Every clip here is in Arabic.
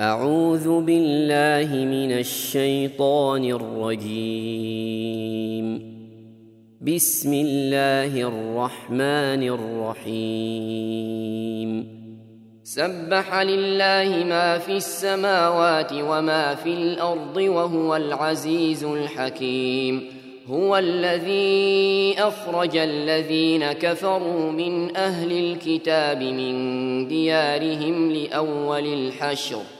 أعوذ بالله من الشيطان الرجيم. بسم الله الرحمن الرحيم. سبح لله ما في السماوات وما في الأرض وهو العزيز الحكيم. هو الذي أخرج الذين كفروا من أهل الكتاب من ديارهم لأول الحشر.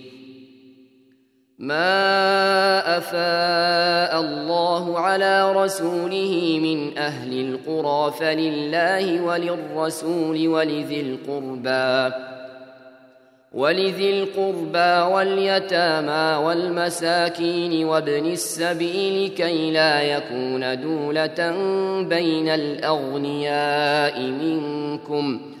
ما افاء الله على رسوله من أهل القرى فلله وللرسول ولذي القربى ولذي القربى واليتامى والمساكين وابن السبيل كي لا يكون دولة بين الأغنياء منكم ۖ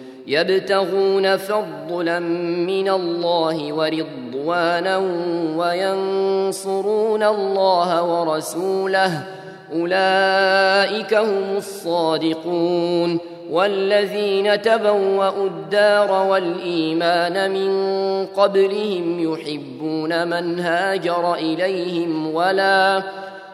يبتغون فضلا من الله ورضوانا وينصرون الله ورسوله. أولئك هم الصادقون. والذين تبوأوا الدار والإيمان من قبلهم يحبون من هاجر إليهم ولا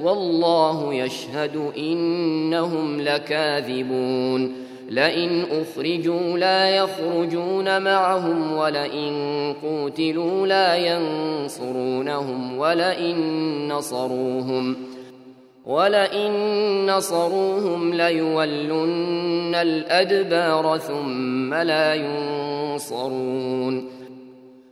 والله يشهد إنهم لكاذبون. لئن أخرجوا لا يخرجون معهم ولئن قوتلوا لا ينصرونهم ولئن نصروهم ولئن نصروهم ليولن الأدبار ثم لا ينصرون.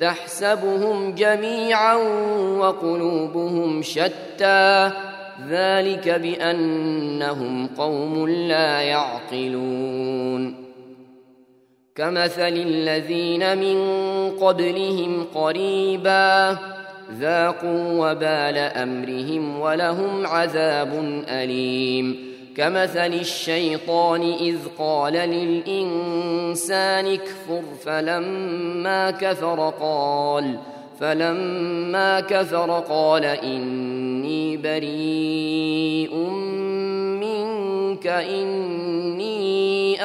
تحسبهم جميعا وقلوبهم شتى. ذلك بأنهم قوم لا يعقلون. كمثل الذين من قبلهم قريبا ذاقوا وبال أمرهم ولهم عذاب أليم. كمثل الشيطان إذ قال للإنسان اكفر فلما كفر قال فلما كفر قال إني بريء منك إني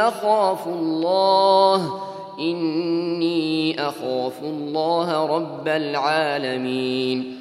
أخاف الله إني أخاف الله رب العالمين.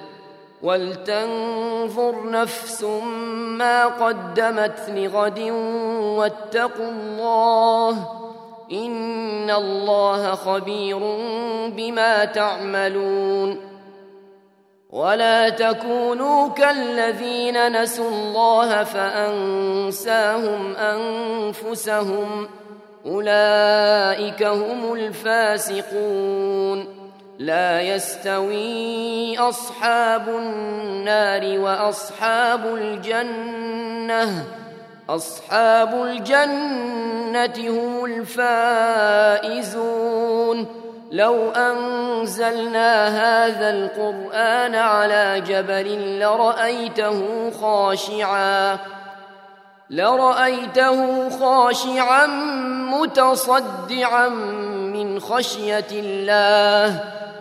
ولتنظر نفس ما قدمت لغد واتقوا الله إن الله خبير بما تعملون ولا تكونوا كالذين نسوا الله فأنساهم أنفسهم أولئك هم الفاسقون لا يستوي أصحاب النار وأصحاب الجنة. أصحاب الجنة هم الفائزون. لو أنزلنا هذا القرآن على جبل لرأيته خاشعا لرأيته خاشعا متصدعا من خشية الله.